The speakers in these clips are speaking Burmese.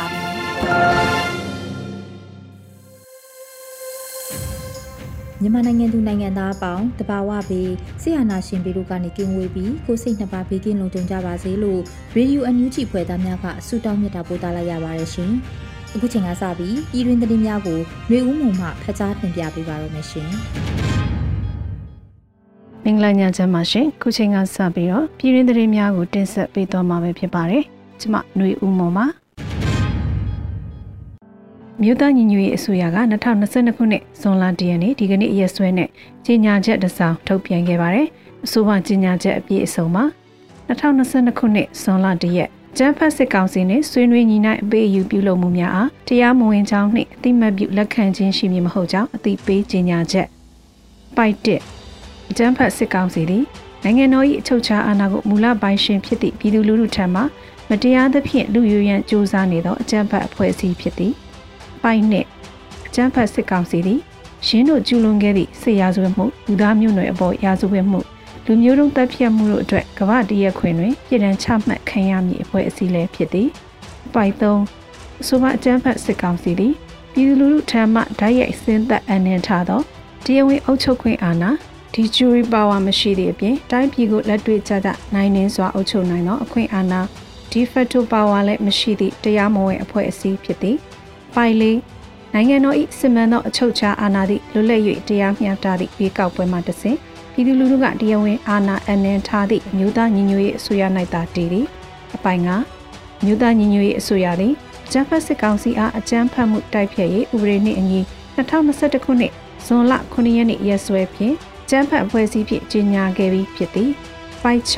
ါပြီ မြန်မာနိုင်ငံသူနိုင်ငံသားအပေါင်းတဘာဝဘေးဆရာနာရှင်ပေတို့ကနေကင်းဝေးပြီးကိုစိတ်နှစ်ပါးဘေးကင်းလုံခြုံကြပါစေလို့ရေဒီယိုအန်ယူဂျီဖွဲ့သားများကဆုတောင်းမြတ်တာပို့သလိုက်ရပါတယ်ရှင်။အခုချိန်ကစပြီးပြည်တွင်သတင်းများကိုမျိုးဦးမှုမှဖတ်ကြားတင်ပြပေးပါရမရှင်။မင်္ဂလာညချမ်းပါရှင်ခုချိန်ကစပြီးတော့ပြည်ရင်းသတင်းများကိုတင်ဆက်ပေးသွားမှာပဲဖြစ်ပါတယ်ကျမຫນွေဦးမော်ပါ မြို့သားညီညွတ်ရေးအစိုးရက2022ခုနှစ်ဇွန်လ10ရက်နေ့ဒီကနေ့ရက်စွဲနဲ့ကြေညာချက်တစ်စောင်ထုတ်ပြန်ခဲ့ပါတယ်အဆိုပါကြေညာချက်အပြည့်အစုံမှာ2022ခုနှစ်ဇွန်လ10ရက်ကျန်းဖတ်စစ်ကောင်စီနှင့်ဆွေးနွေးညီနိုင်အပေးအယူပြုလုပ်မှုများအားတရားမဝင်ကြောင်းနှင့်အတိမတ်ပြုလက်ခံခြင်းရှိမည်မဟုတ်ကြောင်းအသိပေးကြေညာချက်ပိုက်တစ်အကျန်းဖတ်စစ်ကောင်စီသည်နိုင်ငံတော်၏အချုပ်အခြာအာဏာကိုမူလပိုင်ရှင်ဖြစ်သည့်ပြည်သူလူထုထံမှမတရားသဖြင့်လူယူရန်စ조사နေသောအကြမ်းဖက်အဖွဲ့အစည်းဖြစ်သည် ပိုင်းနှင့်အကြမ်းဖက်စစ်ကောင်စီသည်ရင်းတို့ကျူးလွန်ခဲ့သည့်စစ်ရာဇဝတ်မှုလူသားမျိုးနွယ်အပေါ်ရာဇဝတ်မှုလူမျိုးတုံးတပ်ဖြတ်မှုတို့အတွက်ကမ္ဘာတရက်ခွင်တွင်ပြည်ထန်ချမှတ်ခံရမည့်အဖွဲ့အစည်းလည်းဖြစ်သည်ပိုက်3အဆိုပါအကြမ်းဖက်စစ်ကောင်စီသည်ပြည်သူလူထုထံမှဓာတ်ရိုက်စင်းသက်အနှင်ထားသောတရားဝင်အုပ်ချုပ်ခွင့်အာဏာဒီဂျူရီပါဝါမရှိသည့်အပြင်တိုင်းပြည်ကိုလက်တွေ့ကျကျနိုင်နှင်းစွာအုပ်ချုပ်နိုင်သောအခွင့်အာဏာဒီဖက်တိုပါဝါလည်းမရှိသည့်တရားမဝင်အဖွဲ့အစည်းဖြစ်သည် ပိုင်လေးနိုင်ငံတော်၏စစ်မှန်သောအချုပ်အခြာအာဏာသည့်လွတ်လပ်၍တရားမျှတသည့်ပြည်ကောက်ပွဲမှတဆင့်ပြည်သူလူထုကတရားဝင်အာဏာအနှံထားသည့်အမျိုးသားညီညွတ်ရေးအစိုးရ၌သာတည်သည်အပိုင်ကမြို့သားညီညွတ်ရေးအစိုးရသည်ဂျပန်စစ်ကောင်စီအားအကြမ်းဖက်မှုတိုက်ဖျက်ရေးဥပဒေနှင့်အညီ2021ခုနှစ်ဇွန်လ9ရက်နေ့ရက်စွဲဖြင့်ကျန်းဖတ်အဖွဲ့အစည်းဖြင့်ကြေညာခဲ့ပြီးဖြစ်သည်။ပိုက်6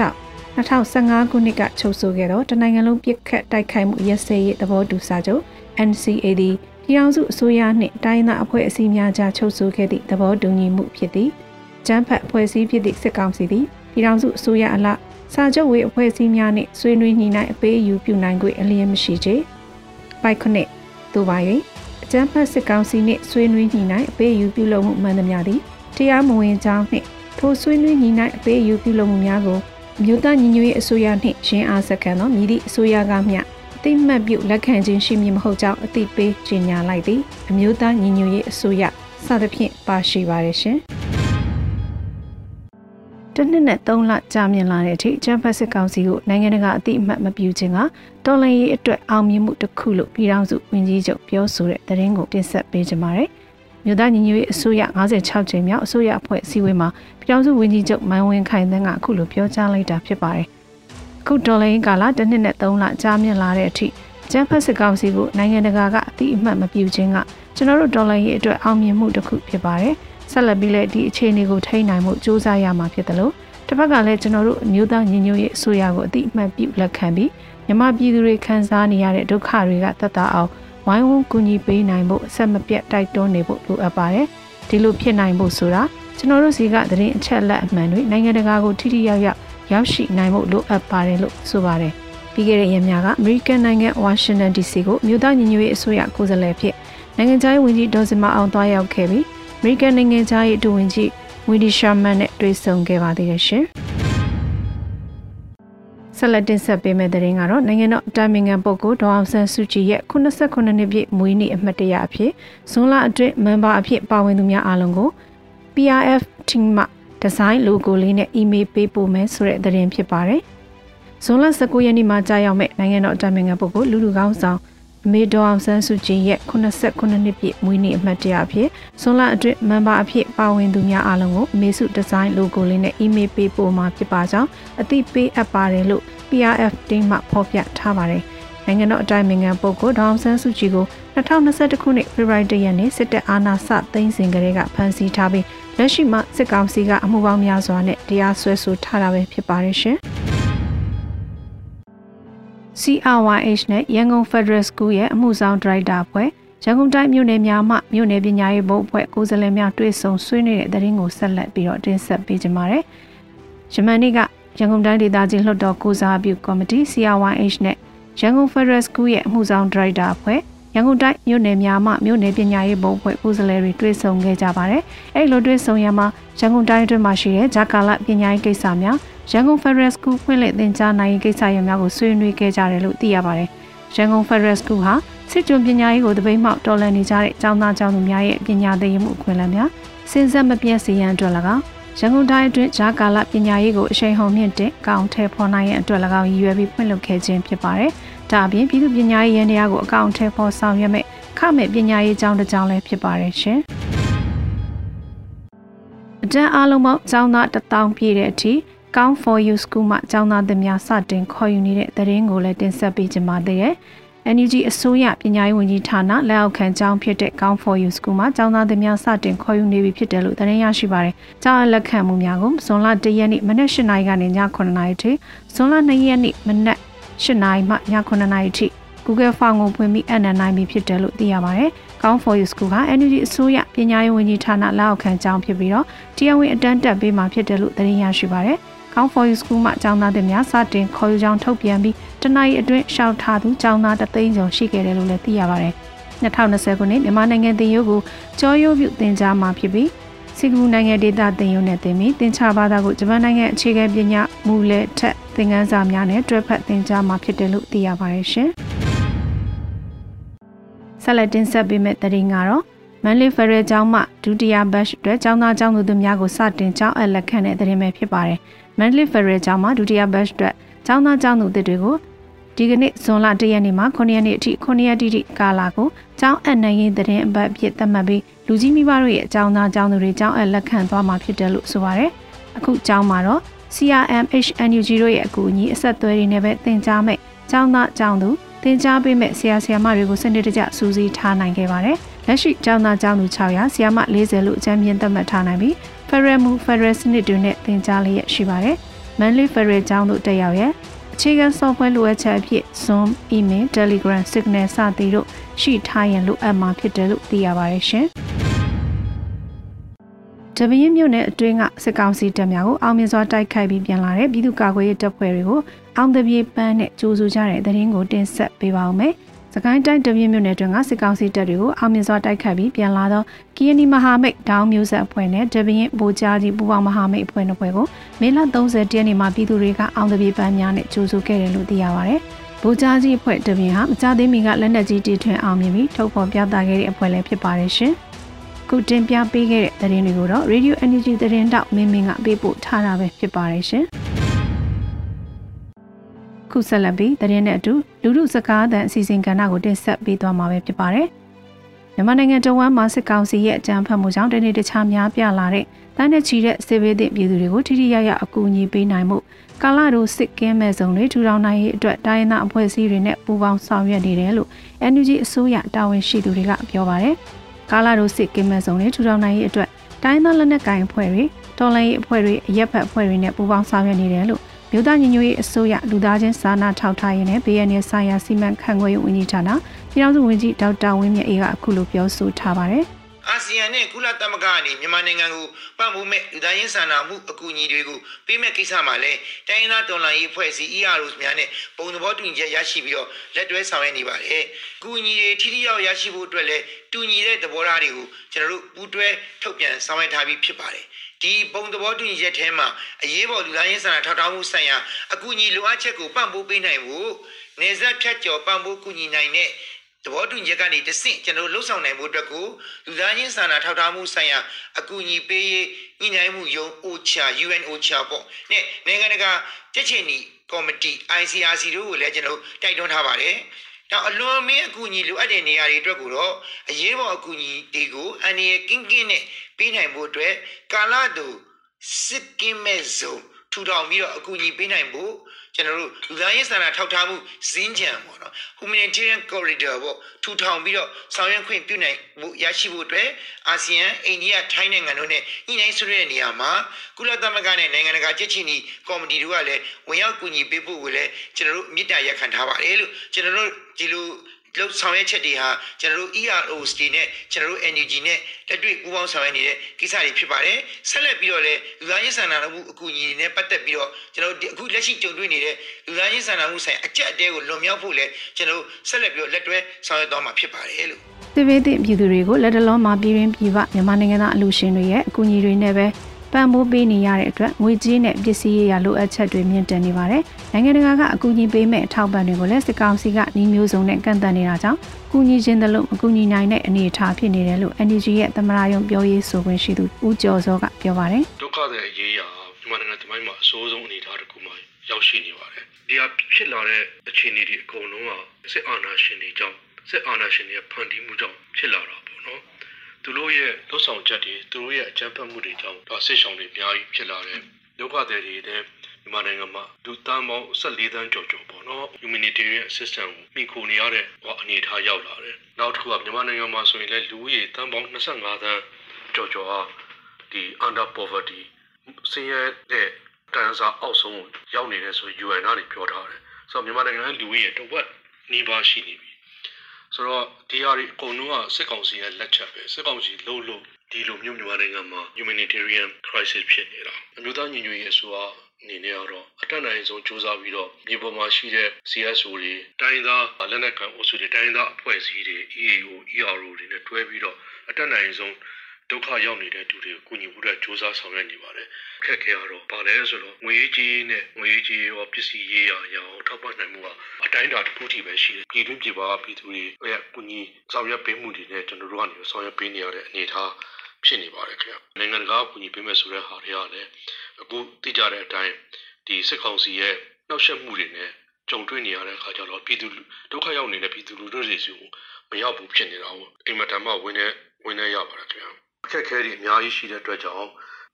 2015ခုနှစ်ကချုပ်ဆိုခဲ့သောတနိုင်ငံလုံးပြစ်ခတ်တိုက်ခိုက်မှုရက်စဲရေးသဘောတူစာချုပ် NCA သည်ပြည်ထောင်စုအစိုးရနှင့်တိုင်းသားအဖွဲ့အစည်းများကြားချုပ်ဆိုခဲ့သည့်သဘောတူညီမှုဖြစ်သည်။ကျန်းဖတ်အဖွဲ့အစည်းဖြစ်သည့်စစ်ကောင်စီသည်ပြည်ထောင်စုအစိုးရအလားစာချုပ်ဝေအဖွဲ့အစည်းများနှင့်ဆွေးနွေးညှိနှိုင်းအပေးအယူပြုနိုင်꽌အလျင်မရှိချေ။ပိုက်ခုနှစ်သို့ပါ၍အကျန်းဖတ်စစ်ကောင်စီနှင့်ဆွေးနွေးညှိနှိုင်းအပေးအယူပြုလုပ်မှုမှန်သမျှသည်တရားမဝင်ကြောင်းနှင့်ထိုဆွေးနွေးညီနိုင်အပေးအယူပြုလုပ်မှုများကိုမြို့သားညီညွတ်ရေးအစိုးရနှင့်ရင်းအားစက္ကန့်သောမြည်သည့်အစိုးရကမျှ တိမှတ်ပြုလက်ခံခြင်းရှိမည်မဟုတ်ကြောင်းအသိပေးကြေညာလိုက်သည်အမျိုးသားညီညွတ်ရေးအစိုးရစသဖြင့်ပါရှိပါရရှင်တနှစ်နဲ့3လကြာမြင့်လာတဲ့အထိချမ်ဖတ်စစ်ကောင်စီကိုနိုင်ငံတကာအသိအမှတ်မပြုခြင်းကတော်လှန်ရေးအတွက်အောင်မြင်မှုတစ်ခုလို့ပြည်ထောင်စုဝန်ကြီးချုပ်ပြောဆိုတဲ့သတင်းကိုတင်ဆက်ပေးကြပါမယ်။မြို့သားညီညွတ်ရေးအစိုးရ56ကြိမ်မြောက်အစိုးရအဖွဲ့အစည်းအဝေးမှာပြည်ထောင်စုဝန်ကြီးချုပ်မန်ဝင်းခိုင်သန်းကအခုလိုပြောကြားလိုက်တာဖြစ်ပါတယ်။အ ခုဒေါ်လာရင်းကာလတစ်နှစ်နဲ့3လကြာမြင့်လာတဲ့အထိကျန်းဖက်စစ်ကောင်စီကိုနိုင်ငံတကာကအတိအမှတ်မပြုခြင်းကကျွန်တော်တို့ဒေါ်လာရင်းအတွက်အောင်မြင်မှုတစ်ခုဖြစ်ပါတယ်။ဆက်လက်ပြီးလည်းဒီအခြေအနေကိုထိန်းနိုင်မှုစ조사ရမှာဖြစ်တယ်လို့တစ်ဖက်ကလည်းကျွန်တော်တို့အမျိုးသားညီညွတ်ရေးအစိုးရကိုအတိအမှတ်ပြုလက်ခံပြီးမြမပြည်သူတွေခံစားနေရတဲ့ဒုက္ခတွေကတတ်တာအောင်ဝိုင်းဝန်းကူညီပေးနိုင်ဖို့အဆက်မပြတ်တိုက်တွန်းနေဖို့လိုအပ်ပါတယ်။ဒီလိုဖြစ်နိုင်ဖို့ဆိုတာကျွန်တော်တို့စီကသတင်းအချက်အလက်အမှန်တွေနိုင်ငံတကာကိုထိထိရောက်ရောက် ရောက်ရှိနိုင်ဖို့လိုအပ်ပါတယ်လို့ဆိုပါတယ်။ပြီးခဲ့တဲ့ရက်များကအမေရိကန်နိုင်ငံဝါရှင်တန် DC ကိုမြို့သားညီညွတ်ရေးအစိုးရကိုယ်စားလှယ်ဖြစ်နိုင်ငံခြားရေးဝန်ကြီးဒေါ်စင်မအောင်သွားရောက်ခဲ့ပြီးအမေရိကန်နိုင်ငံခြားရေးဒုဝန်ကြီးဝီဒီရှာမန်နဲ့တွေ့ဆုံခဲ့ပါသေးတယ်ရှင်။ဆက်လက်တင်ဆက်ပေးမယ့်သတင်းကတော့နိုင်ငံတော်တာမင်ငံပုဂ္ဂိုလ်ဒေါအောင်ဆန်းစုကြည်ရဲ့89နှစ်ပြည့်မွေးနေ့အမှတ်တရအဖြစ်ဇွန်လအတွင်းမန်ဘာအဖြစ်ပါဝင်သူများအားလုံးကို PRF team မှ ဒီဇိုင်း logo လေးနဲ့ email ပေးပို့မယ်ဆိုတဲ့သတင်းဖြစ်ပါတယ်။ဇွန်လ19ရက်နေ့မှာကြာရောက်မဲ့နိုင်ငံတော်တာမင်ငံပုဂ္ဂိုလ်လူလူကောင်းဆောင်အမေတော်အောင်ဆန်းစုကြည်ရဲ့89နှစ်ပြည့်မွေးနေ့အမှတ်တရအဖြစ်ဇွန်လအတွင်းမန်ပါအဖြစ်ပါဝင်သူများအားလုံးကိုအမေစုဒီဇိုင်း logo လေးနဲ့ email ပေးပို့မှာဖြစ်ပါကြောင်းအသိပေးအပ်ပါတယ်လို့ PRF တင်းမှဖော်ပြထားပါတယ်။ နိုင်ငံတော်အတိုင်ပင်ခံပုဂ္ဂိုလ်ဒေါအောင်ဆန်းစုကြည်ကို2021ခုနှစ်ဖေဖော်ဝါရီလရက်နေ့စစ်တပ်အာဏာစသိမ်းစဉ်ကတည်းကဖမ်းဆီးထားပြီးလက်ရှိမှာစစ်ကောင်စီကအမှုပေါင်းများစွာနဲ့တရားစွဲဆိုထားတာပဲဖြစ်ပါတယ်ရှင်။ CRYH နဲ့ရန်ကုန် Federal School ရဲ့အမှုဆောင်ဒါရိုက်တာဖွဲ့ရန်ကုန်တိုင်းမြို့နယ်များမှမြို့နယ်ပညာရေးဘုတ်အဖွဲ့ကိုယ်စားလှယ်များတွေ့ဆုံဆွေးနွေးတဲ့သတင်းကိုဆက်လက်ပြီးတော့တင်ဆက်ပေးကြပါမယ်။ယမန်နေ့ကရန်ကုန်တိုင်းဒေသကြီးလွှတ်တော်ကိုစားပြုကော်မတီ CRYH နဲ့ ရန်ကုန် Federal School ရဲ့အမှုဆောင်ဒါရိုက်တာအဖွဲ့ရန်ကုန်တိုင်းမြို့နယ်များမှမြို့နယ်ပညာရေးဘုတ်အဖွဲ့ကိုယ်စားလှယ်တွေတွေ့ဆုံခဲ့ကြပါတယ်။အဲဒီလိုတွေ့ဆုံရမှာရန်ကုန်တိုင်းအတွင်းမှာရှိတဲ့ဂျာကာလပညာရေးကိစ္စများရန်ကုန် Federal School ဖွင့်လှစ်သင်ကြားနိုင်ရေးကိစ္စရပ်များကိုဆွေးနွေးခဲ့ကြတယ်လို့သိရပါတယ်။ရန်ကုန် Federal School ဟာစစ်ကြုံပညာရေးကိုတပိတ်မှောက်တော်လှန်နေကြတဲ့ကျောင်းသားကျောင်းသူများရဲ့ပညာသင်ယူမှုအခွင့်အလမ်းများစဉ်ဆက်မပြတ်စီရန်အတွက်၎င်း ရန်ကုန်တိုင်းအတွင်းဂျာကာလပညာရေးကိုအရှိန်ဟုန်မြင့်တင်ကောင်ထဲဖော်နိုင်ရန်အတွက်၎င်းရည်ရွယ်ပြီးဖွင့်လှစ်ခဲ့ခြင်းဖြစ်ပါတယ်။ဒါအပြင်ပြည်သူပညာရေးရန်တရားကိုအကောင့်ထဲဖော်ဆောင်ရွက်မဲ့ခမဲ့ပညာရေးကျောင်းတစ်ကျောင်းလည်းဖြစ်ပါတယ်ရှင်။အတန်းအားလုံးပေါင်းကျောင်းသား1000ပြည့်တဲ့အထိ Count for You School မှာကျောင်းသားသင်များစတင်ခေါ်ယူနေတဲ့သတင်းကိုလည်းတင်ဆက်ပေးကြပါသေးတယ်။ NUG အစိုးရပညာရေးဝန်ကြီးဌာနလက်အောက်ခံကျောင်းဖြစ်တဲ့ Count for You School မှာကျောင်းသားသင်များစတင်ခေါ်ယူနေပြီဖြစ်တယ်လို့သတင်းရရှိပါတယ်။ကျောင်းအလက်ခံမှုများကိုဇွန်လ၁ရက်နေ့မနက်၈နာရီကနေည9နာရီထိဇွန်လ2ရက်နေ့မနက်၈နာရီမှည9နာရီထိ Google Form ကိုဖွင့်ပြီးအနံနိုင်ပြီဖြစ်တယ်လို့သိရပါတယ်။ Count for You School က NUG အစိုးရပညာရေးဝန်ကြီးဌာနလက်အောက်ခံကျောင်းဖြစ်ပြီးတော့တရားဝင်အတန်းတက်ပေးမှာဖြစ်တယ်လို့သတင်းရရှိပါတယ်။ Count for You School မှာကျောင်းသားတွေများစတင်ခေါ်ယူကြောင်းထုတ်ပြန်ပြီးတနအီအတွင်းရှောက်ထားသူကျောင်းသားတသိန်းကျော်ရှိခဲ့တယ်လို့လည်းသိရပါတယ်။2020ခုနှစ်မြန်မာနိုင်ငံတင်ရုပ်ကိုကြောရိုးပြုတင် जा မှာဖြစ်ပြီးစီကူနိုင်ငံဒေသတင်ရုပ်နဲ့တင်ပြီးတင်ချဘာသာကိုဂျပန်နိုင်ငံအခြေခံပညာမူလက်ထက်သင်ခန်းစာများနဲ့တွဲဖက်တင် जा မှာဖြစ်တယ်လို့သိရပါတယ်ရှင်။ဆက်လက်တင်ဆက်ပေးမယ့်သတင်းကတော့မန်လေးဖရဲကျောင်းမှဒုတိယဘတ်အတွက်ကျောင်းသားကျောင်းသူတို့များကိုစတင်ကျောင်းအပ်လက်ခံတဲ့သတင်းပဲဖြစ်ပါတယ်။ မန္တလေးဖက်ဒရယ်ကျောင်းမှာဒုတိယဘတ်အတွက်ကျောင်းသားကျောင်းသူတွေကိုဒီကနေ့ဇွန်လ၁ရက်နေ့မှာ9ရက်နေ့အထိ9ရက်တိတိကာလာကိုကျောင်းအပ်နိုင်ရေးသတင်းအပတ်ဖြစ်သတ်မှတ်ပြီးလူကြီးမိဘတို့ရဲ့အကြောင်းသားကျောင်းသူတွေကျောင်းအပ်လက်ခံသွားမှာဖြစ်တယ်လို့ဆိုပါရယ်အခုကျောင်းမှာတော့ CRMH NUG တို့ရဲ့အကူအညီအဆက်အသွယ်တွေနဲ့ပဲသင်ကြားမဲ့ကျောင်းသားကျောင်းသူ သင်ကြားပေးမဲ့ဆရာဆရာမတွေကိုစနစ်တကျစူးစီးထားနိုင်ခဲ့ပါတယ်လက်ရှိကျောင်းသားကျောင်းသူ600ဆရာမ40လို့အကြမ်းမြင့်သတ်မှတ်ထားနိုင်ပြီး Federal Move Federal စနစ်တွေနဲ့သင်ကြားလျက်ရှိပါတယ်။ Manly Federal ကျောင်းတို့တက်ရောက်ရဲ့အခြေခံ software လိုအပ်ချက်အဖြစ် Zoom, Email, Telegram, Signal စသည်တို့ရှိထားရင်လိုအပ်မှာဖြစ်တယ်လို့သိရပါတယ်ရှင်။တပင်းမြို့နယ်အတွင်းကစစ်ကောင်စီတပ်များကိုအောင်မြင်စွာတိုက်ခိုက်ပြီးပြန်လာတဲ့ပြည်သူ့ကာကွယ်ရေးတပ်ဖွဲ့တွေကို အောင်တပြေပန်းနဲ့ကြိုးဆူကြတဲ့သတင်းကိုတင်ဆက်ပေးပါောင်းမယ်။စကိုင်းတိုင်းတပြင်းမြို့နယ်တွင်ကစစ်ကောင်စီတပ်တွေကိုအောင်မြင်စွာတိုက်ခတ်ပြီးပြန်လာသောကီယနီမဟာမိတ်ဒေါင်းမျိုးဆက်အဖွဲ့နဲ့တပြင်းဗိုလ်ကြားကြီးပူပေါင်းမဟာမိတ်အဖွဲ့နှစ်ဖွဲ့ကိုမေလ30ရက်နေ့မှာပြည်သူတွေကအောင်တပြေပန်းများနဲ့ကြိုးဆိုခဲ့တယ်လို့သိရပါဗျ။ဗိုလ်ကြားကြီးအဖွဲ့တပြင်းဟာမကြသေးမီကလက်နက်ကြီးတီထွင်အောင်မြင်ပြီးထုတ်ဖော်ပြသခဲ့တဲ့အဖွဲ့လည်းဖြစ်ပါတယ်ရှင်။ခုတင်ပြပေးခဲ့တဲ့သတင်းတွေကိုတော့ Radio Energy သတင်းတောက်မင်းမင်းကပေးပို့ထားတာပဲဖြစ်ပါတယ်ရှင်။ ခုဆက်လက်ပြီးသတင်းနဲ့အတူလူမှုစကားသံအစီအစဉ်ကဏ္ဍကိုတင်ဆက်ပေးသွားမှာပဲဖြစ်ပါတယ်။မြန်မာနိုင်ငံတဝမ်းမှာစစ်ကောင်စီရဲ့အကြမ်းဖက်မှုကြောင့်တနေ့တခြားများပြားလာတဲ့တန်းနဲ့ချီတဲ့စစ်ဘေးသင့်ပြည်သူတွေကိုထိထိရရအကူအညီပေးနိုင်မှုကာလတို့စစ်ကင်းမဲ့ဆုံးတွေထူထောင်နိုင်ရေးအတွက်တိုင်းသားအဖွဲ့အစည်းတွေနဲ့ပူးပေါင်းဆောင်ရွက်နေတယ်လို့ NUG အစိုးရတာဝန်ရှိသူတွေကပြောပါတယ်။ကာလတို့စစ်ကင်းမဲ့ဆုံးတွေထူထောင်နိုင်ရေးအတွက်တိုင်းသားလက်နက်ကိုင်အဖွဲ့တွေတော်လှန်ရေးအဖွဲ့တွေအရက်ဖက်အဖွဲ့တွေနဲ့ပူးပေါင်းဆောင်ရွက်နေတယ်လို့ မြို့သားညီညွတ်ရေးအစိုးရလူသားချင်းစာနာထောက်ထားရေးနဲ့ BNN ဆိုင်ရာစီမံခန့်ခွဲရေးဝန်ကြီးဌာနပြည်ထောင်စုဝန်ကြီးဒေါက်တာဝင်းမြတ်အေးကအခုလိုပြောဆိုထားပါတယ်။အာဆီယံနဲ့ကုလသမဂ္ဂအနေမြန်မာနိုင်ငံကိုပံ့ပိုးမဲ့လူသားချင်းစာနာမှုအကူအညီတွေကိုပေးမဲ့ကိစ္စမှာလည်းတိုင်းရင်းသားတော်လှန်ရေးအဖွဲ့အစည်း EROs များနဲ့ပုံသဘောတူညီချက်ရရှိပြီးတော့လက်တွဲဆောင်ရွက်နေပါတယ်။အကူအညီတွေထိထိရောက်ရရှိဖို့အတွက်လည်းတူညီတဲ့သဘောထားတွေကိုကျွန်တော်တို့ပူးတွဲထုတ်ပြန်ဆောင်ရွက်ထားပြီးဖြစ်ပါတယ်။ ဒီပုံသဘောတူညီချက်ထဲမှာအရေးပေါ်လူသားရေးဆိုင်ရာထောက်ထားမှုဆိုင်ရာအကူအညီလိုအပ်ချက်ကိုပံ့ပိုးပေးနိုင်ဖို့နေဆက်ဖြတ်ကျော်ပံ့ပိုးကူညီနိုင်တဲ့သဘောတူညီချက်ကနေတဆင့်ကျွန်တော်လှုပ်ဆောင်နိုင်ဖို့အတွက်ကိုလူသားချင်းစာနာထောက်ထားမှုဆိုင်ရာအကူအညီပေးရေးညှိနှိုင်းမှုယုံ OCHA UN OCHA ပေါ့နဲ့နိုင်ငံတကာကြက်ချင်နီကော်မတီ ICRC တို့ကိုလည်းကျွန်တော်တိုက်တွန်းထားပါတယ်။ဒ နောက်အလွန်မင်းအကူအညီလိုအပ်တဲ့နေရာတွေအတွက်ကိုတော့အရေးပေါ်အကူအညီတွေကိုအန်ဒီရဲ့ကင်းကင်းနဲ့ပေးနိုင်ဖို့အတွက်ကာလတူစစ်ကင်းမဲ့ဇုံထူထောင်ပြီးတော့အကူအညီပေးနိုင်ဖို့ ကျွန်တော်တို့လူသားရေးစာနာထောက်ထားမှုဇင်းကြံပေါ့နော် humanitarian corridor ပေါ့ထူထောင်ပြီးတော့ဆောင်ရွက်ခွင့်ပြုနိုင်မှုရရှိဖို့အတွက်အာဆီယံအိန္ဒိယထိုင်းနိုင်ငံတို့နဲ့ညှိနှိုင်းဆွေးနွေးတဲ့နေရာမှာကုလသမဂ္ဂနဲ့နိုင်ငံတကာကြက်ချီနီကော်မတီတို့ကလည်းဝင်ရောက်ကူညီပေးဖို့ကိုလည်းကျွန်တော်တို့မြစ်တာရက်ခံထားပါတယ်လို့ကျွန်တော်တို့ဒီလို လောက်ဆောင်ရွက်ချက်တွေဟာကျွန်တော်တို့ EROs တွေနဲ့ကျွန်တော်တို့ NUG နဲ့လက်တွေ့ပူးပေါင်းဆောင်ရွက်နေတဲ့ကိစ္စတွေဖြစ်ပါတယ်ဆက်လက်ပြီးတော့လည်းလူသားရေးစာနာမှုအကူအညီတွေနဲ့ပတ်သက်ပြီးတော့ကျွန်တော်တို့အခုလက်ရှိကြုံတွေ့နေတဲ့လူသားရေးစာနာမှုဆိုင်အကြက်အတဲကိုလွန်မြောက်ဖို့လည်းကျွန်တော်တို့ဆက်လက်ပြီးတော့လက်တွဲဆောင်ရွက်သွားမှာဖြစ်ပါတယ်လို့စစ်ဘေးသင့်ပြည်သူတွေကိုလက်တလုံးမှာပြည်ရင်းပြည်ပမြန်မာနိုင်ငံသားအလူရှင်တွေရဲ့အကူအညီတွေနဲ့ပဲပံ့ပိုးပေးနေရတဲ့အတွက်ငွေကြေးနဲ့ပစ္စည်းရေးရလိုအပ်ချက်တွေမြင့်တက်နေပါတယ်။ နိုင်ငံတကာကအကူအညီပေးမဲ့အထောက်ပံ့တွေကိုလည်းစစ်ကောင်စီကနှီးမျိုးစုံနဲ့ကန့်သတ်နေတာကြောင့်ကူညီခြင်းတလို့မကူညီနိုင်တဲ့အနေအထားဖြစ်နေတယ်လို့ NGO ရဲ့သမရယုံပြောရေးဆိုခွင့်ရှိသူဦးကျော်စောကပြောပါတယ်။ဒုက္ခတဲ့အရေးရာမြန်မာနိုင်ငံတမိုင်းမှာအဆိုးဆုံးအနေအထားတစ်ခုမှရောက်ရှိနေပါတယ်။ဒီဟာဖြစ်လာတဲ့အခြေအနေတွေအကုန်လုံးကစစ်အာဏာရှင်တွေကြောင့်စစ်အာဏာရှင်တွေဖန်တီးမှုကြောင့်ဖြစ်လာတာပေါ့နော်။သူတို့ရဲ့လှုပ်ဆောင်ချက်တွေသူတို့ရဲ့အကြမ်းဖက်မှုတွေကြောင့်ဒါဆစ်ဆောင်တွေအများကြီးဖြစ်လာတယ်ဒုက္ခသည်တွေလည်း မြန်မာနိုင်ငံမှာလူတန်းပေါင်း14တန်းကျော်ကျော်ပေါ့နော် humanitarian assistance ကိုမိခိုနေရတဲ့အနေအထားရောက်လာတယ်နောက်တစ်ခုကမြန်မာနိုင်ငံမှာဆိုရင်လည်းလူဦးရေတန်းပေါင်း25တန်းကျော်ကျော်ဟာဒီ under poverty ဆင်းရဲတဲ့တန်းစားအောက်ဆုံးရောက်နေတယ်ဆို UN ကနေပြောထားတယ်ဆိုတော့မြန်မာနိုင်ငံလူဦးရေတစ်ဝက်နီးပါးရှိနေပြီဆိုတော့ဒီဟာတွေအကုန်လုံးကစစ်ကောင်စီရဲ့လက်ချက်ပဲစစ်ကောင်စီလှုပ်လို့ဒီလိုမျိုးမြန်မာနိုင်ငံမှာ humanitarian crisis ဖြစ်နေတာအမျိုးသားညီညွတ်ရေးအစိုးရ အနေနဲ့ကတော့အတက်နိုင်ဆုံးစူးစမ်းပြီးတော့မြေပေါ်မှာရှိတဲ့ CSO တွေတိုင်းသားလက်နက်ကန်အုပ်စုတွေတိုင်းသားအဖွဲ့အစည်းတွေ EAO ERO တွေနဲ့တွဲပြီးတော့အတက်နိုင်ဆုံးဒုက္ခရောက်နေတဲ့သူတွေကိုကူညီဖို့အတွက်စ조사ဆောင်ရွက်နေပါတယ်။ခက်ခဲရတော့ဗာလဲဆိုတော့ငွေကြီးနဲ့ငွေကြီးရောပစ္စည်းရေးရရအောင်ထောက်ပံ့နိုင်မှုကအတိုင်းအတာတစ်ခုထိပဲရှိတယ်။ပြည်တွင်းပြည်ပပြည်သူတွေရဲ့ကူညီဆောင်ရွက်ပေးမှုတွေနဲ့ကျွန်တော်တို့ကနေဆောင်ရွက်ပေးနေရတဲ့အနေအထား ဖြစ်နေပါတယ်ခင်ဗျ။နိုင်ငံတကာကူညီပေးမယ်ဆိုတဲ့ဟာတွေကလည်းအခုသိကြတဲ့အတိုင်းဒီစစ်ကောင်စီရဲ့နှောက်ယှက်မှုတွေနဲ့ကြုံတွေ့နေရတဲ့အခါကျတော့ပြည်သူဒုက္ခရောက်နေတဲ့ပြည်သူလူထုတွေစီကိုမရောက်ဘူးဖြစ်နေတာပေါ့အိမ်မတန်မှဝင်နေဝင်နေရပါတယ်ခင်ဗျာအခက်အခဲတွေအများကြီးရှိတဲ့အတွက်ကြောင့်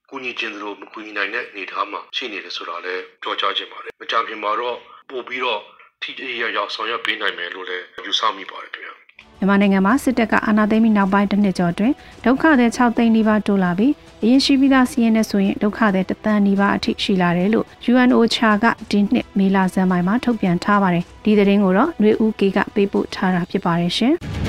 ကူညီခြင်းတို့မကူညီနိုင်တဲ့အနေအထားမှာရှိနေတယ်ဆိုတာလည်းပြောကြားခြင်းပါတယ်။မကြခင်မှာတော့ပို့ပြီးတော့ ထိထိရောက်ရောက်ဆောင်ရွက်ပေးနိုင်မယ်လို့လည်းယူဆမိပါတယ်ခင်ဗျာ။မြန်မာနိုင်ငံမှာစစ်တပ်ကအာဏာသိမ်းပြီးနောက်ပိုင်းတစ်နှစ်ကျော်အတွင်းဒုက္ခသည်6သိန်းနီးပါးတိုးလာပြီးအရင်ရှိပြီးသားစီးရင်နဲ့ဆိုရင်ဒုက္ခသည်တသန်းနီးပါးအထိရှိလာတယ်လို့ UNOCHA ကဒီနှစ်မေလဇန်ပိုင်းမှာထုတ်ပြန်ထားပါတယ်။ဒီသတင်းကိုတော့ຫນွေဦးကေကပေးပို့ထားတာဖြစ်ပါတယ်ရှင်။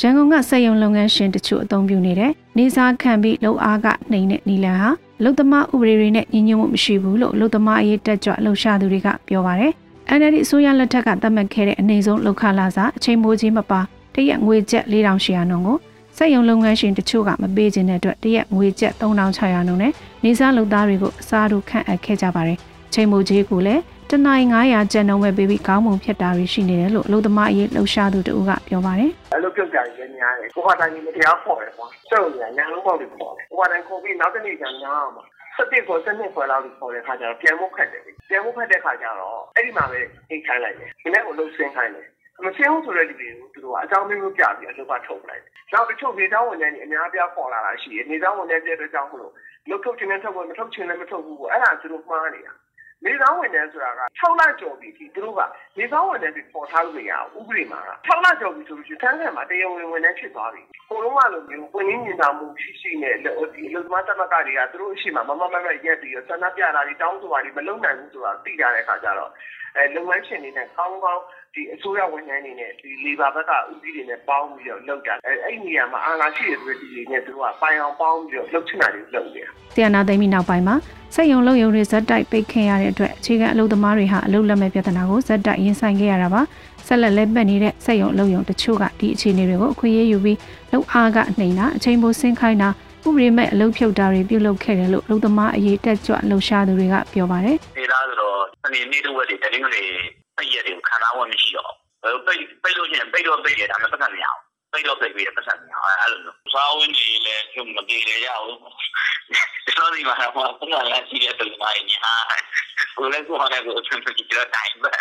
ရန်ကုန်ကစက်ရုံလုပ်ငန်းရှင်တချို့အသုံးပြုနေတဲ့နေစားခံပြီးလုံအားကနှိမ်တဲ့နီလန်ဟာလုံသမားဥပဒေတွေနဲ့ညီညွတ်မှုမရှိဘူးလို့လုံသမားအရေးတက်ကြွလှုပ်ရှားသူတွေကပြောပါတယ်။ NLD အစိုးရလက်ထက်ကသတ်မှတ်ခဲ့တဲ့အနေဆုံးလောက်ခလာစာအချိန်မိုးကြီးမပါတရက်ငွေကျပ်4800နှုန်းကိုစက်ရုံလုပ်ငန်းရှင်တချို့ကမပေးခြင်းတဲ့အတွက်တရက်ငွေကျပ်3600နှုန်းနဲ့နေစားလုပ်သားတွေကိုအစားထိုးခန့်အပ်ခဲ့ကြပါတယ်။ချိန်မိုးကြီးကိုလည်း တနိုင်900ကျန်နှုန်းပဲပေးပြီးကောင်းမွန်ဖြစ်တာတွေရှိနေတယ်လို့အလုပ်သမားအရေးလှုပ်ရှားသူတို့ကပြောပါတယ်။အဲ့လိုပြုတ်ကြရများတယ်။ကိုကတိုင်းမတရားပေါ်တယ်ကွာ။စုံရညာလုံးပေါက်တွေပေါ်တယ်။ကိုကတိုင်းကိုပြီးနောက်တစ်နေ့ကျညားမှာစတစ်ကိုစနစ်ခွဲလောက်ပေါ်တဲ့ခါကျတော့ပြန်ဖို့ခက်တယ်။ပြန်ဖို့ခက်တဲ့ခါကျတော့အဲ့ဒီမှာပဲအိတ်ခိုင်းလိုက်တယ်။ဒီနေ့ကိုလှုပ်ဆင်းခိုင်းတယ်။မရှင်းဘူးဆိုတဲ့လူတွေကိုသူတို့ကအကြောင်းမျိုးပြပြီးအလုပ်ကထုတ်လိုက်တယ်။နောက်တချို့နေသားဝန်ထမ်းတွေအများပြားပေါ်လာတာရှိတယ်။နေသားဝန်ထမ်းတဲ့အတွက်ကြောင့်မလို့လုပ်ထုတ်ခြင်းနဲ့ထုတ်ဖို့မထုတ်ခြင်းနဲ့မထုတ်ဘူးပေါ့။အဲ့ဒါသူတို့မှားနေတာ။ နေသားဝန်ထမ်းဆိုတာက6လကျော်ပြီဒီသူတို့ကနေသားဝန်ထမ်းတွေပေါ်ထားလို့မရဘူးဥပဒေမှာက6လကျော်ပြီဆိုလို့ရှိရင်တန်းခံမှာတရားဝင်ဝန်ထမ်းဖြစ်သွားပြီဟိုလုံးကလိုမျိုးဝင်ရင်းမြင်တာမှုရှိရှိနဲ့ဒီအလုပ်သမားသမဂ္ဂတွေကသူတို့အရှိမမမမမရက်ပြီးတော့ဆန္ဒပြတာတွေတောင်းဆိုတာတွေမလုပ်နိုင်ဘူးဆိုတာသိကြတဲ့အခါကျတော့အဲလုပ်ငန်းရှင်တွေနဲ့ကောင်းကောင်းဒီအစိုးရဝန်ထမ်းတွေနဲ့ဒီလေဘာဘက်ကဦးစီးတွေနဲ့ပေါင်းပြီးတော့လုပ်တာအဲအဲ့ဒီနေရာမှာအာဏာရှိတဲ့သူတွေနဲ့သူတို့ကပိုင်အောင်ပေါင်းပြီးတော့လုပ်ချင်တာတွေလုပ်နေတာ။တရားနာသိမ်းပြီးနောက်ပိုင်းမှာစက်ယုံလုံယုံတွေဇက်တိုက်ပိတ်ခင်ရတဲ့အတွက်အခြေခံအလုပ်သမားတွေဟာအလုပ်လက်မဲ့ပြဿနာကိုဇက်တိုက်ရင်ဆိုင်ခဲ့ရတာပါဆက်လက်လက်ပတ်နေတဲ့စက်ယုံလုံယုံတချို့ကဒီအခြေအနေတွေကိုအခွင့်အရေးယူပြီးလုံအားကနှိမ်တာအချိန်ပိုဆင်းခိုင်းတာဥပဒေမဲ့အလုပ်ဖြုတ်တာတွေပြုလုပ်ခဲ့တယ်လို့အလုပ်သမားအရေးတက်ကြွလှုပ်ရှားသူတွေကပြောပါတယ်။ဒီလားဆိုတော့စနေနေ့တစ်ဝက်တွေတနင်္ဂနွေ ပိတ်ရက်တွေကိုခံစားဝတ်မရှိတော့ဘူး။ပိတ်ပိတ်လို့ရှိရင်ပိတ်တော့ပိတ်ရတာမှပတ်သက်မရအောင်။ပိတ်တော့ပိတ်ပြီးပတ်သက်မရအောင်အဲ့လိုမျိုး။စားဝင်းတွေလည်းကျုံမပြေရရဘူးကျွန်တော်ဒီမှာဟောပုံမှန်လာရှိတဲ့ပုံမှန်ညာကိုလည်းကိုဟောတဲ့ကိုအထွန်းထွန်းကြည့်တော့တိုင်းပဲတ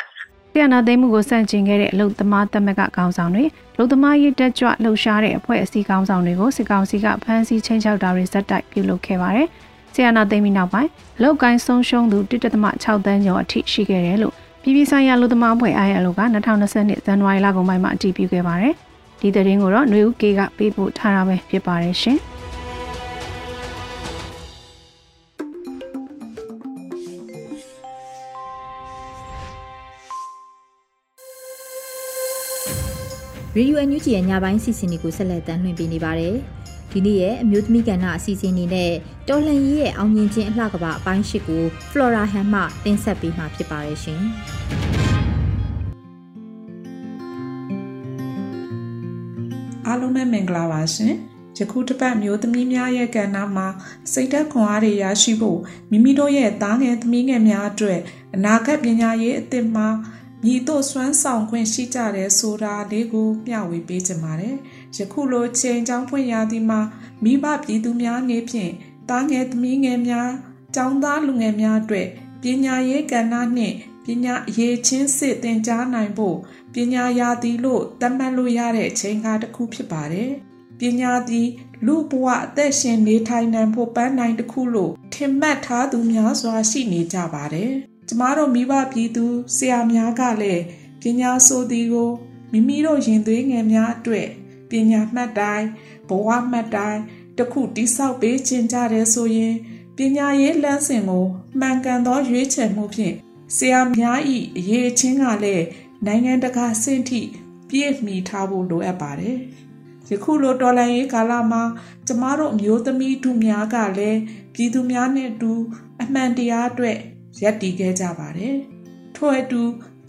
ဆီယနာသိမ်းမှုကိုစန့်ကျင်ခဲ့တဲ့အလုံသမားသမဂခေါင်းဆောင်တွေလုံသမားရေးတက်ကြွလှုပ်ရှားတဲ့အဖွဲ့အစည်းခေါင်းဆောင်တွေကိုစစ်ကောင်စီကဖမ်းဆီးချင်းချောက်တာတွေဇက်တိုက်ပြုလုပ်ခဲ့ပါတယ်။ဆီယနာသိမ်းပြီးနောက်ပိုင်းလောက်ကိုင်းဆုံးရှုံးသူ1.6တန်းကျော်အထိရှိခဲ့တယ်လို့ ပြည်ပဆိုင်ရာလူသမားအဖွဲ့ ILO က2020နှစ်ဇန်နဝါရီလကုန်ပိုင်းမှာအတည်ပြုခဲ့ပါတယ်။ဒီသတင်းကိုတော့ຫນွေဦးကေကပေးပို့ထားတာပဲဖြစ်ပါတယ်ရှင်။ရေဒီယိုအန်ယူဂျီရဲ့ညပိုင်းစီစဉ်တွေကိုဆက်လက်တင်ပြနေပါတယ်။ ဒီနေ့ရဲ့အမျိုးသမီးကဏ္ဍအစီအစဉ်နေနဲ့တော်လှန်ရေးရဲ့အောင်မြင်ခြင်းအလှကပအပိုင်း၈ကို Flora Han မှတင်ဆက်ပေးမှာဖြစ်ပါတယ်ရှင်။အားလုံးပဲမင်္ဂလာပါရှင်။ယခုတစ်ပတ်မျိုးသမီးများရဲ့ကဏ္ဍမှာစိတ်သက်ခွန်အားတွေရရှိဖို့မိမိတို့ရဲ့သားငယ်သမီးငယ်များအတွက်အနာဂတ်ပညာရေးအသစ်မှာမြည်တို့စွမ်းဆောင်ခွင့်ရှိကြတယ်ဆိုတာလေးကိုမျှဝေပေးကြပါတယ်။ ယခုလိုချိန်ချောင်းဖွင့်ရသည်မှာမိဘပြည်သူများနေဖြင့်တားငယ်သမီးငယ်များចောင်းသားလူငယ်များအတွက်ပညာရေးကဏ္ဍနှင့်ပညာအရေးချင်းစစ်သင်ကြားနိုင်ဖို့ပညာရာသီလို့သတ်မှတ်လို့ရတဲ့ချိန်ကားတစ်ခုဖြစ်ပါတယ်။ပညာသည်လူဘဝအသက်ရှင်နေထိုင်နိုင်ဖို့ပန်းနိုင်တစ်ခုလို့ထင်မှတ်ထားသူများစွာရှိနေကြပါတယ်။ကျမတို့မိဘပြည်သူဆရာများကလည်းပညာဆိုသည်ကိုမိမိတို့ရင်သွေးငယ်များအတွက် ပညာမှတ်တိုင်းဘဝမှတ်တိုင်းတခုတိဆောက်ပေးခြင်းကြတယ်ဆိုရင်ပညာရေးလမ်းစဉ်ကိုမှန်ကန်သောရွေးချယ်မှုဖြင့်ဆရာများ၏အရေးချင်းကလည်းနိုင်ငံတကာဆင့်ထိပြည့်မီထားဖို့လိုအပ်ပါတယ်။ယခုလိုတော်လှန်ရေးကာလမှာကျမတို့အမျိုးသမီးတို့များကလည်းပြည်သူများနဲ့အတူအမှန်တရားအတွက်ရပ်တည်ခဲ့ကြပါတယ်။ထို့အတူ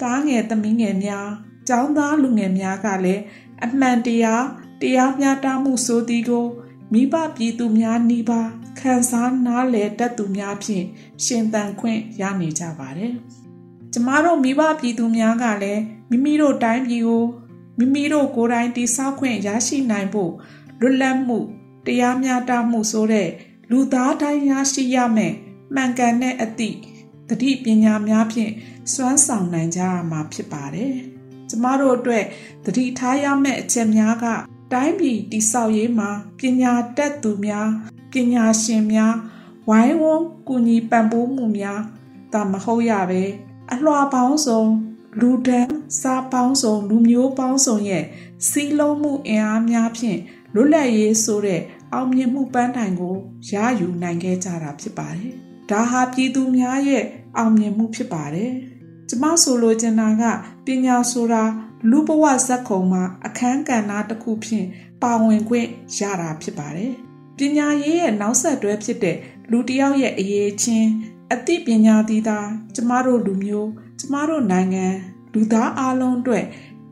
သားငယ်သမီးငယ်များចောင်းသားလူငယ်များကလည်း အမှန်တရားတရားမျှတမှုဆိုသည်ကိုမိဘပြည်သူများနှီးပါခံစားနားလည်တတ်သူများဖြင့်ရှင်သန်ခွင့်ရနေကြပါတယ်။ကျမတို့မိဘပြည်သူများကလည်းမိမိတို့တိုင်းပြည်ကိုမိမိတို့ကိုယ်တိုင်တည်ဆောက်ခွင့်ရရှိနိုင်ဖို့လွတ်လပ်မှုတရားမျှတမှုဆိုတဲ့လူသားတိုင်းရရှိရမယ်မှန်ကန်တဲ့အသည့်တတိပညာများဖြင့်စွမ်းဆောင်နိုင်ကြရမှာဖြစ်ပါတယ်။ ကျမတို့အတွက်တတိထားရမယ့်အချက်များက တိုင်းပြည်တိဆောက်ရေးမှာပညာတတ်သူများပညာရှင်များဝိုင်းဝန်းကူညီပံ့ပိုးမှုများဒါမဟုတ်ရပဲအလွှာပေါင်းစုံလူဒန်းစားပေါင်းစုံလူမျိုးပေါင်းစုံရဲ့စီးလုံးမှုအင်အားများဖြင့်လွတ်လပ်ရေးဆိုတဲ့အောင်မြင်မှုပန်းတိုင်ကိုရယူနိုင်ခဲ့ကြတာဖြစ်ပါတယ်။ဒါဟာပြည်သူများရဲ့အောင်မြင်မှုဖြစ်ပါတယ်။ ကျမဆိုလိုချင်တာကပညာဆိုတာလူဘဝဇက်ခုံမှာအခန်းကဏ္ဍတစ်ခုဖြင့်ပါဝင်ခွင့်ရတာဖြစ်ပါတယ်။ပညာရေးရဲ့နောက်ဆက်တွဲဖြစ်တဲ့လူတစ်ယောက်ရဲ့အရေးချင်းအသိပညာသီးသားကျမတို့လူမျိုးကျမတို့နိုင်ငံလူသားအလုံးအတွက်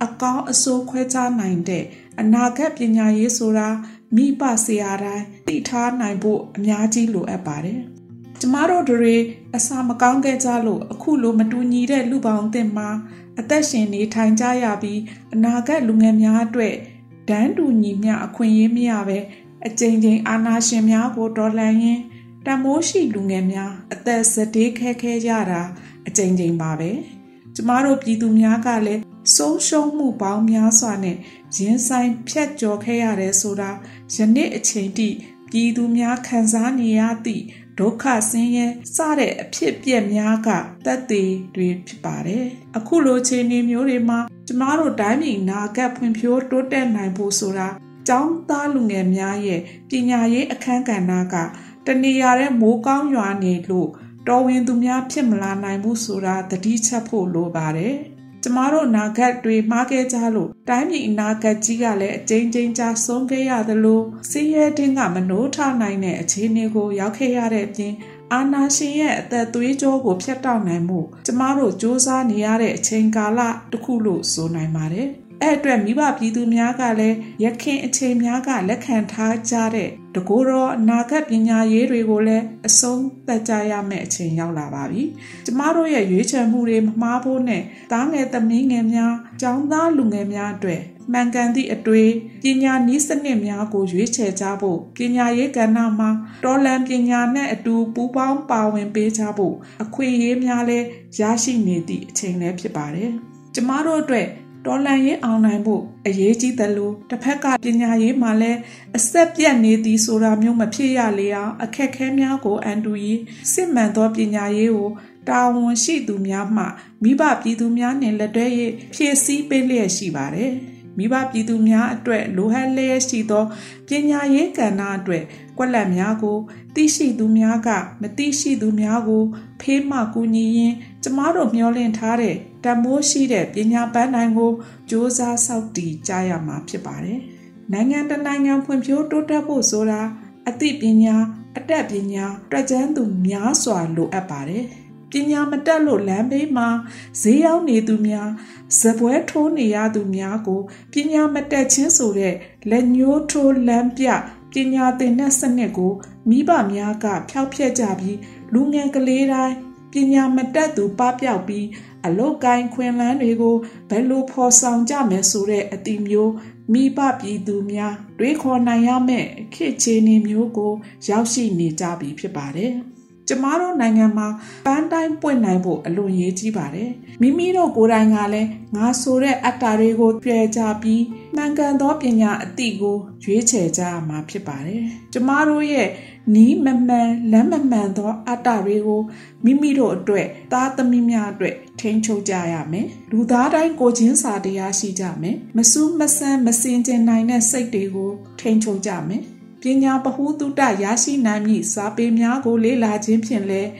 အကောင်းအဆိုးခွဲခြားနိုင်တဲ့အနာဂတ်ပညာရေးဆိုတာမိဘဆရာတိုင်းသိထားနိုင်ဖို့အများကြီးလိုအပ်ပါတယ်။ကျမတို့တွေ အစာမကောင်းခဲ့ကြလို့အခုလိုမတူညီတဲ့လူပေါင်းအသစ်မှာအသက်ရှင်နေထိုင်ကြရပြီးအနာဂတ်လူငယ်များအတွက်ဒန်းတူညီမျှအခွင့်အရေးမရပဲအကြိမ်ကြိမ်အာဏာရှင်များကိုတော်လှန်ရင်းတမိုးရှိလူငယ်များအသက်စတေးခဲခဲရတာအကြိမ်ကြိမ်ပါပဲကျမတို့ပြည်သူများကလည်းဆုံးရှုံးမှုပေါင်းများစွာနဲ့ရင်ဆိုင်ဖြတ်ကျော်ခဲ့ရတယ်ဆိုတာယနေ့အချိန်ထိပြည်သူများခံစားနေရသည့် ဒုက္ခဆင်းရဲစတဲ့အဖြစ်ပြက်များကတက်သေးတွေဖြစ်ပါတယ်။အခုလိုခြေနေမျိုးတွေမှာကျမတို့တိုင်းပြည်နာဂတ်ဖွံ့ဖြိုးတိုးတက်နိုင်ဖို့ဆိုတာကျောင်းသားလူငယ်များရဲ့ပညာရေးအခန်းကဏ္ဍကတနေရာတဲ့မိုးကောင်းရွာနေလို့တော်ဝင်သူများဖြစ်မလာနိုင်ဘူးဆိုတာသတိချက်ဖို့လိုပါတယ်။ ကျမတို့နာဂတ်တွေမှားခဲ့ကြလို့တိုင်းပြည်အနာဂတ်ကြီးကလည်းအကျဉ်းချင်းချဆုံးခဲ့ရသလိုစီးရဲတင်းကမနိုးထနိုင်တဲ့အခြေအနေကိုရောက်ခဲ့ရတဲ့အပြင်အာနာရှင်ရဲ့အသက်သွေးကြောကိုဖျက်တောက်နိုင်မှုကျမတို့စ조사နေရတဲ့အချိန်ကာလတစ်ခုလို့ဆိုနိုင်ပါတယ် အဲ့အတွက်မိဘပြည်သူများကလည်းရခင်အချိန်များကလက်ခံထားကြတဲ့တကူတော်အနာဂတ်ပညာရေးတွေကိုလည်းအဆုံးသတ်ကြရမယ့်အချိန်ရောက်လာပါပြီ။ကျမတို့ရဲ့ရွေးချယ်မှုတွေမမှားဖို့နဲ့သားငယ်သမီးငယ်များ၊ကျောင်းသားလူငယ်များအတွက်မှန်ကန်သည့်အတွေ့ပညာနည်းစနစ်များကိုရွေးချယ်ကြဖို့ပညာရေးကဏ္ဍမှာတော်လန်ပညာနဲ့အတူပူးပေါင်းပါဝင်ပေးကြဖို့အခွင့်အရေးများလည်းရရှိနေသည့်အချိန်လည်းဖြစ်ပါတယ်။ကျကျမတို့အတွက် တော်လန်ရေးအောင်နိုင်ဖို့အရေးကြီးတယ်လို့တစ်ဖက်ကပညာရေးမှာလည်းအဆက်ပြတ်နေသည်ဆိုတာမျိုးမဖြစ်ရလေအောင်အခက်ခဲများကိုအန်တူရီစစ်မှန်သောပညာရေးကိုတာဝန်ရှိသူများမှမိဘပြည်သူများနှင့်လက်တွဲ၍ဖြည့်ဆည်းပေးလျက်ရှိပါတယ်။မိဘပြည်သူများအတွက်လိုဟတ်လျက်ရှိသောပညာရေးကဏ္ဍအတွက်ကွက်လက်များကိုသိရှိသူများက မသိရှိသူများကိုဖေးမှကူညီရင်းကျမတို့မျှော်လင့်ထားတဲ့ တမိုးရှိတဲ့ပညာပန်းတိုင်းကိုစ조사စောင့်တည်ကြရမှာဖြစ်ပါတယ်။နိုင်ငံတနိုင်ငံဖွံ့ဖြိုးတိုးတက်ဖို့ဆိုတာအသိပညာအတတ်ပညာတွက်ကျန်းသူများစွာလိုအပ်ပါတယ်။ပညာမတတ်လို့လမ်းဘေးမှာဈေးရောက်နေသူများဇပွဲထိုးနေရသူများကိုပညာမတတ်ခြင်းဆိုတဲ့လက်ညှိုးထိုးလမ်းပြပညာသင်တဲ့စနစ်ကိုမိဘများကဖျောက်ဖျက်ကြပြီးလူငယ်ကလေးတိုင်း ပညာမတတ်သူပပျောက်ပြီး အလုတ်ကိုင်းခွင်လန်းတွေကိုဘယ်လိုဖော်ဆောင်ကြမယ်ဆိုတဲ့အတိမျိုးမိဘပြည်သူများတွေးခေါ်နိုင်ရမယ့်ခေတ်ချေနေမျိုးကို ရောက်ရှိနေကြပြီဖြစ်ပါတယ်။ ကျမတို့နိုင်ငံမှာပန်းတိုင်းပွင့်နိုင်ဖို့အလွန်ရေးကြီးပါတယ်မိမိတို့ကိုယ်တိုင်ကလည်းငါဆိုတဲ့အတ္တတွေကိုပြဲကြပြီးမှန်ကန်သောပညာအသည့်ကိုရွေးချယ်ကြရမှာဖြစ်ပါတယ်ကျမတို့ရဲ့နီးမမှန်လမ်းမမှန်သောအတ္တတွေကိုမိမိတို့အတွက်သားသမီးများအတွက်ထိန်းချုပ်ကြရမယ်လူသားတိုင်းကိုချင်းစာတရားရှိကြမယ်မစူးမဆန်းမစင်ကျင်နိုင်တဲ့စိတ်တွေကိုထိန်းချုပ်ကြမယ် ပညာပဟုတုတရရှိနိုင်မည့်စာပေများကိုလေ့လာခြင်းဖြင့်လည်း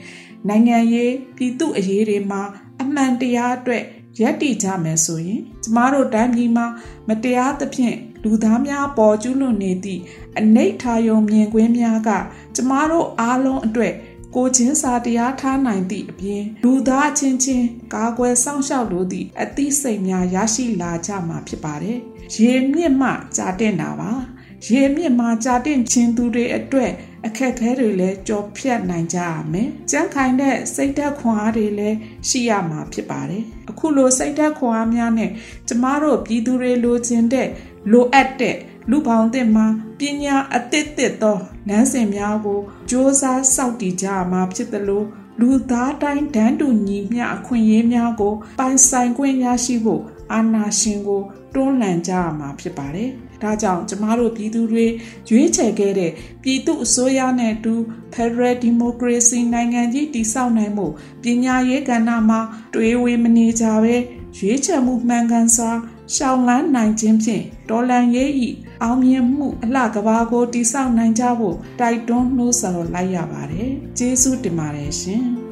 နိုင်ငံရေးပြည်သူအရေးတွေမှာအမှန်တရားအတွက်ရက်တည်ကြမယ်ဆိုရင်ကျမတို့တိုင်းပြည်မှာမတရားသဖြင့်လူသားများပေါ်ကျူးလွန်နေသည့်အနိဋ္ဌာယုံမြင်ကွင်းများကကျမတို့အားလုံးအတွက်ကိုချင်းစာတရားထားနိုင်သည့်အပြင်လူသားချင်းချင်းကာကွယ်စောင့်ရှောက်လိုသည့်အသိစိတ်များရရှိလာကြမှာဖြစ်ပါတယ်။ရေမြင့်မှကြာတဲ့တာပါ။ ရေမြင့်မှာကြာတင့်ခြင်းသူတွေအတွက်အခက်အခဲတွေလည်းကြော်ဖြတ်နိုင်ကြရမယ်။ကြမ်းခိုင်တဲ့စိတ်ဓာတ်ခွန်အားတွေလည်းရှိရမှာဖြစ်ပါတယ်။အခုလိုစိတ်ဓာတ်ခွန်အားများနဲ့ကျမတို့ပြည်သူတွေလိုချင်တဲ့လိုအပ်တဲ့လူပေါင်းတဲ့မှာပညာအသစ်သစ်သောလမ်းစဉ်များကိုစ조사စောင့်တည်ကြရမှာဖြစ်တယ်လို့လူသားတိုင်းဒန်းတူညီမျှအခွင့်အရေးများကိုပိုင်ဆိုင်ခွင့်ရရှိဖို့အာဏာရှင်ကို တွန်းလှန်ကြရမှာဖြစ်ပါတယ်။ဒါကြောင့်ကျမတို့ပြည်သူတွေရွေးချယ်ခဲ့တဲ့ပြည်သူအစိုးရနဲ့အတူ Federal Democracy နိုင်ငံကြီးတည်ဆောက်နိုင်မှုပညာရေးကဏ္ဍမှာတွေးဝေမနေကြပဲရွေးချယ်မှုမှန်ကန်စွာရှောင်လန်းနိုင်ခြင်းဖြင့်ဒေါ်လန်ရေးဤအောင်မြင်မှုအလှကဘာကိုတည်ဆောက်နိုင်ကြဖို့တိုက်တွန်းနှိုးဆော်လိုက်ရပါတယ်။ကျေးဇူးတင်ပါတယ်ရှင်။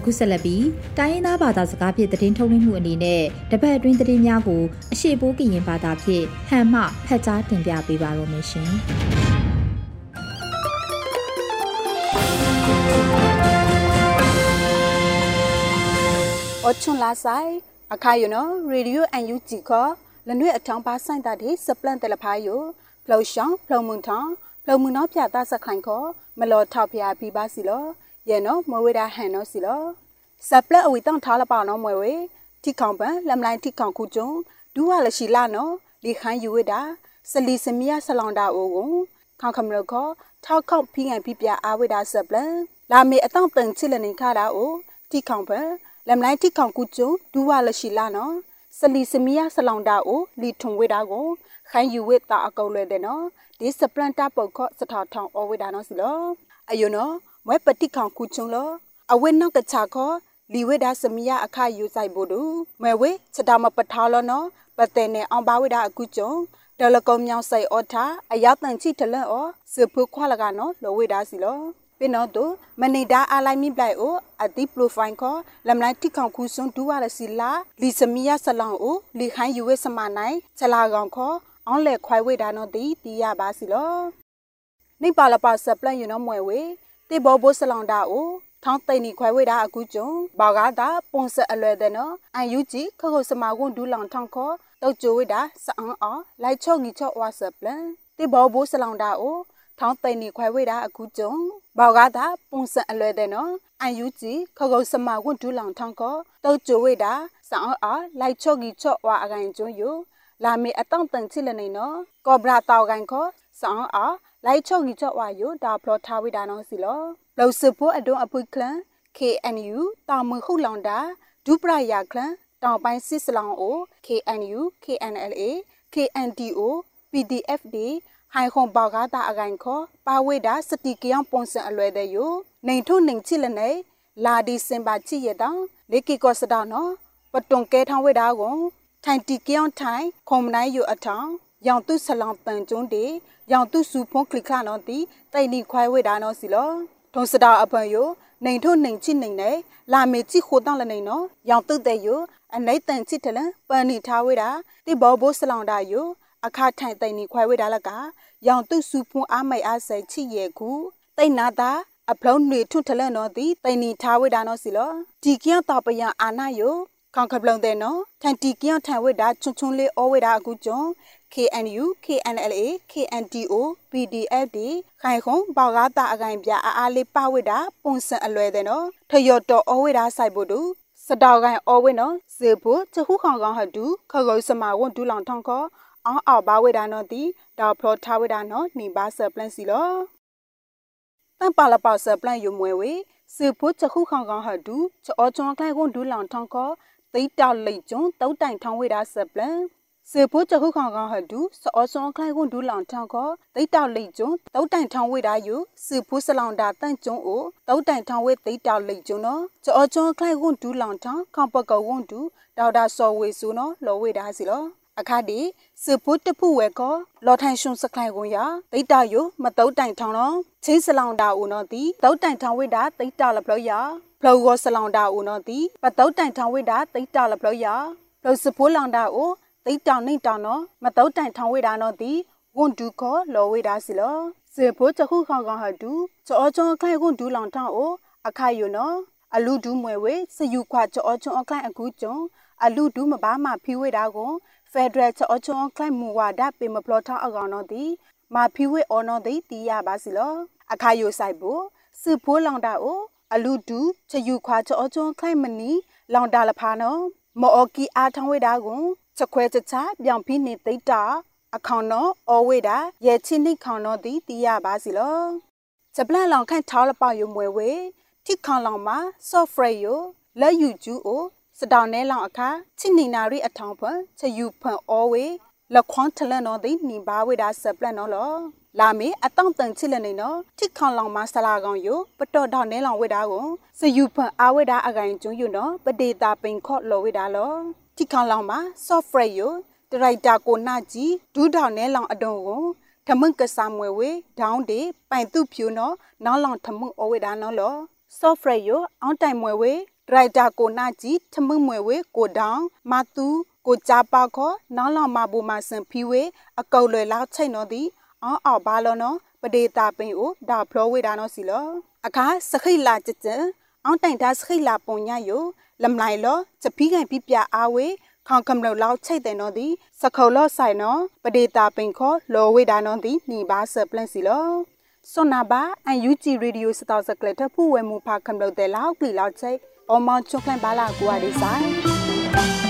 အခုဆက်လက်ပြီးတိုင်းရင်းသားဘာသာစကားဖြင့်သတင်းထုတ်လွှင့်မှုအနေနဲ့တပတ်အတွင်းသတင်းများကိုအရှိပိုးကရင်ဘာသာဖြင့်ဟန်မှဖတ်ကြားတင်ပြပေးပါရမရှင်။အချွန်လာဆိုင်အခါယနော်ရေဒီယိုအန်ယူဂျီခေါ်လနွေအထောင်ပါဆိုင်တာဒီစပလန်တယ်လဖာယိုဖလောရှောင်းဖလောမွန်ထောင်းဖလောမွန်တော့ပြတာစခိုင်ခေါ်မလော်ထောက်ဖျားပြီးပါစီလော ယေနော်မဝေဒါဟန်နော်စီလောစပလက်အဝီတောင်းထားလပါနော်မွေဝေတိခေါင်ပန်လမ်လိုင်းတိခေါင်ခုကျုံဒူဝါလရှိလာနော်လီခန်းယူဝေဒါစလီစမီယာဆလောင်တာအိုကိုခေါခမလခောထောက်ခေါက်ဖိငန်ပြပြအားဝေဒါစပလန်လာမေအတောင့်တန်ချစ်လနေခါတာအိုတိခေါင်ပန်လမ်လိုင်းတိခေါင်ခုကျုံဒူဝါလရှိလာနော်စလီစမီယာဆလောင်တာအိုလီထုံဝေဒါကိုခိုင်းယူဝေတာအကုတ်လဲတဲ့နော်ဒီစပလန်တာပုတ်ခော့စထောက်ထောင်အဝေဒါနော်စီလောအယုနော် မွဲပတိခေါခုချုံလအဝဲနောက်ကချာခောလီဝဲဒါစမီယာအခယူဆိုင်ဖို့ဒူမွဲဝဲစတာမပထားလနော်ပတဲ့နဲ့အောင်ပါဝဲဒါအခုကျုံဒလကုံမြောင်ဆိုင်အော်ထာအရောက်တန်ချီတလန့်အောစဖုခွာလကနော်လောဝဲဒါစီလောပင်တော့သူမနေတာအလိုက်မိပလိုက်အိုအဒီပရိုဖိုင်ခေါ်လမ်လိုက်တိခေါခုစွန်ဒူဝါလစီလာလီစမီယာဆလောင်အိုလီခိုင်းယူဝဲစမနိုင်ချလာကောင်ခေါ်အောင်လေခွိုင်ဝဲဒါနော်တီတီရပါစီလောနေပါလပါဆပ်လန်ယူနော်မွဲဝဲ တေဘောဘိုဆလောင်တာအိုထောင်းသိန်နီခွဲဝေတာအခုကျုံဘာကတာပုံစအလွယ်တဲ့နော်အန်ယူဂျီခခုစမာကွန်ဒူလောင်ထောင်းခေါ်တောက်ကျိုဝေတာစအန်အောလိုက်ချော့ငီချော့ဝါဆပလန်တေဘောဘိုဆလောင်တာအိုထောင်းသိန်နီခွဲဝေတာအခုကျုံဘာကတာပုံစအလွယ်တဲ့နော်အန်ယူဂျီခခုစမာကွန်ဒူလောင်ထောင်းခေါ်တောက်ကျိုဝေတာစအန်အောလိုက်ချော့ငီချော့ဝါအကိုင်ကျုံယူလာမေအတောင့်တန်ချစ်လနေနော်ကောဘရာတောက်ကိုင်ခေါ်စဆောင်အား လိုက်ချော့ကြီးချော့ဝါယိုဒါဖလောထားဝိဒါနောစီလောလောက်စဖို့အတွန်းအပွိကလန် KNU တာမခုလောင်တာဒုပရယာကလန်တောင်ပိုင်းစစ်စလောင်အို KNU KNLA KNDO PDFD ဟိုင်ခွန်ဘောက်ကားတာအကိုင်ခောပါဝိဒါစတိကယံပုံစံအလွယ်တဲ့ယိုနေထုနေချစ်လနေလာဒီစင်ပါချစ်ရတောင်လေကီကောစတောင်နော်ပတုံကဲထောင်းဝိဒါကိုထိုင်တီကယံထိုင်ခုံမနိုင်ယိုအထောင် ရောင်တုဆလောင်ပန်ကျွန်းတေရောင်တုစုဖုံးခလခနော်တီတိုင်နီခွိုင်းဝိဒါနော်စီလောထုံစတာအပန်ယိုနေထုနေချစ်နေနေလာမေချစ်ခိုတောင်းလနေနော်ရောင်တုတဲ့ယိုအနိုင်တန်ချစ်တလန်ပန်နီထားဝိဒါတိဘောဘိုးဆလောင်တာယိုအခါထိုင်တိုင်နီခွဲဝိဒါလကရောင်တုစုဖုံအားမိုက်အားဆိုင်ချစ်ရဲ့ကူတိတ်နာတာအဖလုံးတွေထွထလန်တော့ဒီတိုင်နီထားဝိဒါနော်စီလောဒီကျန်တော့ပယအာနာယိုခေါခပလုံတဲ့နော်ထန်တီကျန်ထိုင်ဝိဒါချွန်းချွန်းလေးဩဝိဒါအခုကျွန်း KNU KNLA KNDO PDF ဒီခိုင်ခုံဘောက်ကားတာအကိုင်ပြအားအားလေးပဝိတာပုံစံအလွယ်တဲ့နော်ထရတော်အဝိတာဆိုင်ဖို့တူစတောက်ကိုင်အဝိနော်ဇေဖို့ချခုခေါင်ကောင်ဟတူခကုစမဝွန်ဒူလောင်ထောင်းခေါအောင်းအောက်ပါဝိတာနော်တီဒေါ်ဖလောထားဝိတာနော်နေပါဆပလန်စီလောတန်ပါလပေါဆပလန်ယုံမွဲဝေစေဖို့ချခုခေါင်ကောင်ဟတူချောချွန်ကလိုက်ကွန်ဒူလောင်ထောင်းခေါတိတ်တောက်လိတ်ကျွန်းတုတ်တိုင်ထောင်းဝိတာဆပလန် စေဖို့ချခုခေါင်ကောင်ဟဒူစောစောခိုင်ကွန်ဒူလောင်ထောင်းခေါတိတ်တောက်လိတ်ကျွန်းတုတ်တိုင်ထောင်းဝိတာယူစေဖို့စလောင်တာတန့်ကျွန်းအိုတုတ်တိုင်ထောင်းဝိတိတ်တောက်လိတ်ကျွန်းနော်ချောချွန်ခိုင်ကွန်ဒူလောင်ထောင်းခေါပကဝွန်ဒူဒေါက်တာစောဝေဆူနော်လောဝိတာစီလောအခါဒီစေဖို့တဖူဝဲကောလော်ထိုင်ရှုံစခိုင်ကွန်ရဒိတ်တာယိုမတုတ်တိုင်ထောင်းနော်ချင်းစလောင်တာဦးနော်ဒီတုတ်တိုင်ထောင်းဝိတာဒိတ်တာလပလို့ရဖလောကောစလောင်တာဦးနော်ဒီပတုတ်တိုင်ထောင်းဝိတာဒိတ်တာလပလို့ရဖလောစဖိုးလောင်တာဦး သိတောင်နှိတောင်နော်မတုတ်တိုင်ထောင်ဝေတာနော်ဒီဝန်ဒူခောလောဝေတာစီလောစေဖို့ချခုခေါင်ကောင်ဟဒူချောချောခိုင်ကွန်ဒူလောင်ထောင်းအိုအခိုင်ယနော်အလူဒူးမွဲဝေစယူခွာချောချောအခိုင်အခုကျုံအလူဒူးမဘာမှဖီဝေတာကိုဖက်ဒရယ်ချောချောအခိုင်မူဝါဒပေမဖလောထောင်းအကောင်နော်ဒီမာဖီဝေအော်နော်ဒီတီးရပါစီလောအခိုင်ယဆိုင်ဖို့စဖိုးလောင်တာအိုအလူဒူးချယူခွာချောချောခိုင်မနီလောင်တာလဖာနော်မော်ကီအားထောင်းဝေတာကို ချက်ခွဲချက်ချပြောင်ပြီးနေသိတာအခေါင်တော့အော်ဝေတာရဲချင်းနှိခေါင်တော့ဒီတီးရပါစီလောချက်ပလန်လောင်ခန့်ထောက်လပေါယုံမွဲဝေထိခေါင်လောင်မှာ software ယလက်ယူကျူအိုစတောင်နဲလောင်အခါချိနေနာရီအထောင်ဖွန်ချက်ယူဖွန်အော်ဝေလက်ခွန်ထလန်တော့ဒီနီဘာဝေတာစပလန်တော့လောလာမေအတောင့်တန်ချစ်လနေနော်ထိခေါင်လောင်မဆလာကောင်ယပတော်တော်နဲလောင်ဝေတာကိုစယူဖွန်အားဝေတာအကိုင်ကျွန်းယနော်ပဒေတာပိန်ခော့လော်ဝေတာလော တိခေါလောင်မှာ software ယဒရိုက်တာကိုနာကြီးဒူးထောင်နဲလောင်အတုံးကိုထမန့်ကစားမွေဝေဒေါင်းတေပိုင်သူဖြူနော်နောက်လောင်ထမန့်အဝေဒါနော်လော software ယအောင်းတိုင်မွေဝေဒရိုက်တာကိုနာကြီးထမန့်မွေဝေကိုဒေါင်းမတူကိုကြပါခေါ်နောက်လောင်မဘူမဆန်ဖီဝေအကုတ်လွယ်လောက်ချိတ်နော်ဒီအောင်းအောက်ပါလောနော်ပဒေတာပိန်အိုဒါဖလောဝေဒါနော်စီလောအခါစခိလာကြကြအောင်းတိုင်ဒါစခိလာပုံညယို လမ်လိုက်လောချပီးကန်ပြပြအားဝေခေါင်ကမလို့လောက်ချိတ်တဲ့နော်ဒီစခုံလော့ဆိုင်နော်ပဒေတာပင်ခေါ်လောဝေတာနော်ဒီနေပါဆပလန့်စီလောစွန်နာဘာအန်ယူဂျီရေဒီယိုစတောက်စကလက်တဖူဝဲမူဖာကမလို့တဲ့လောက်ပြီလောက်ချိတ်အော်မောင်ချုံခန့်ပါလာကိုအဒီဆိုင်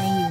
ယူ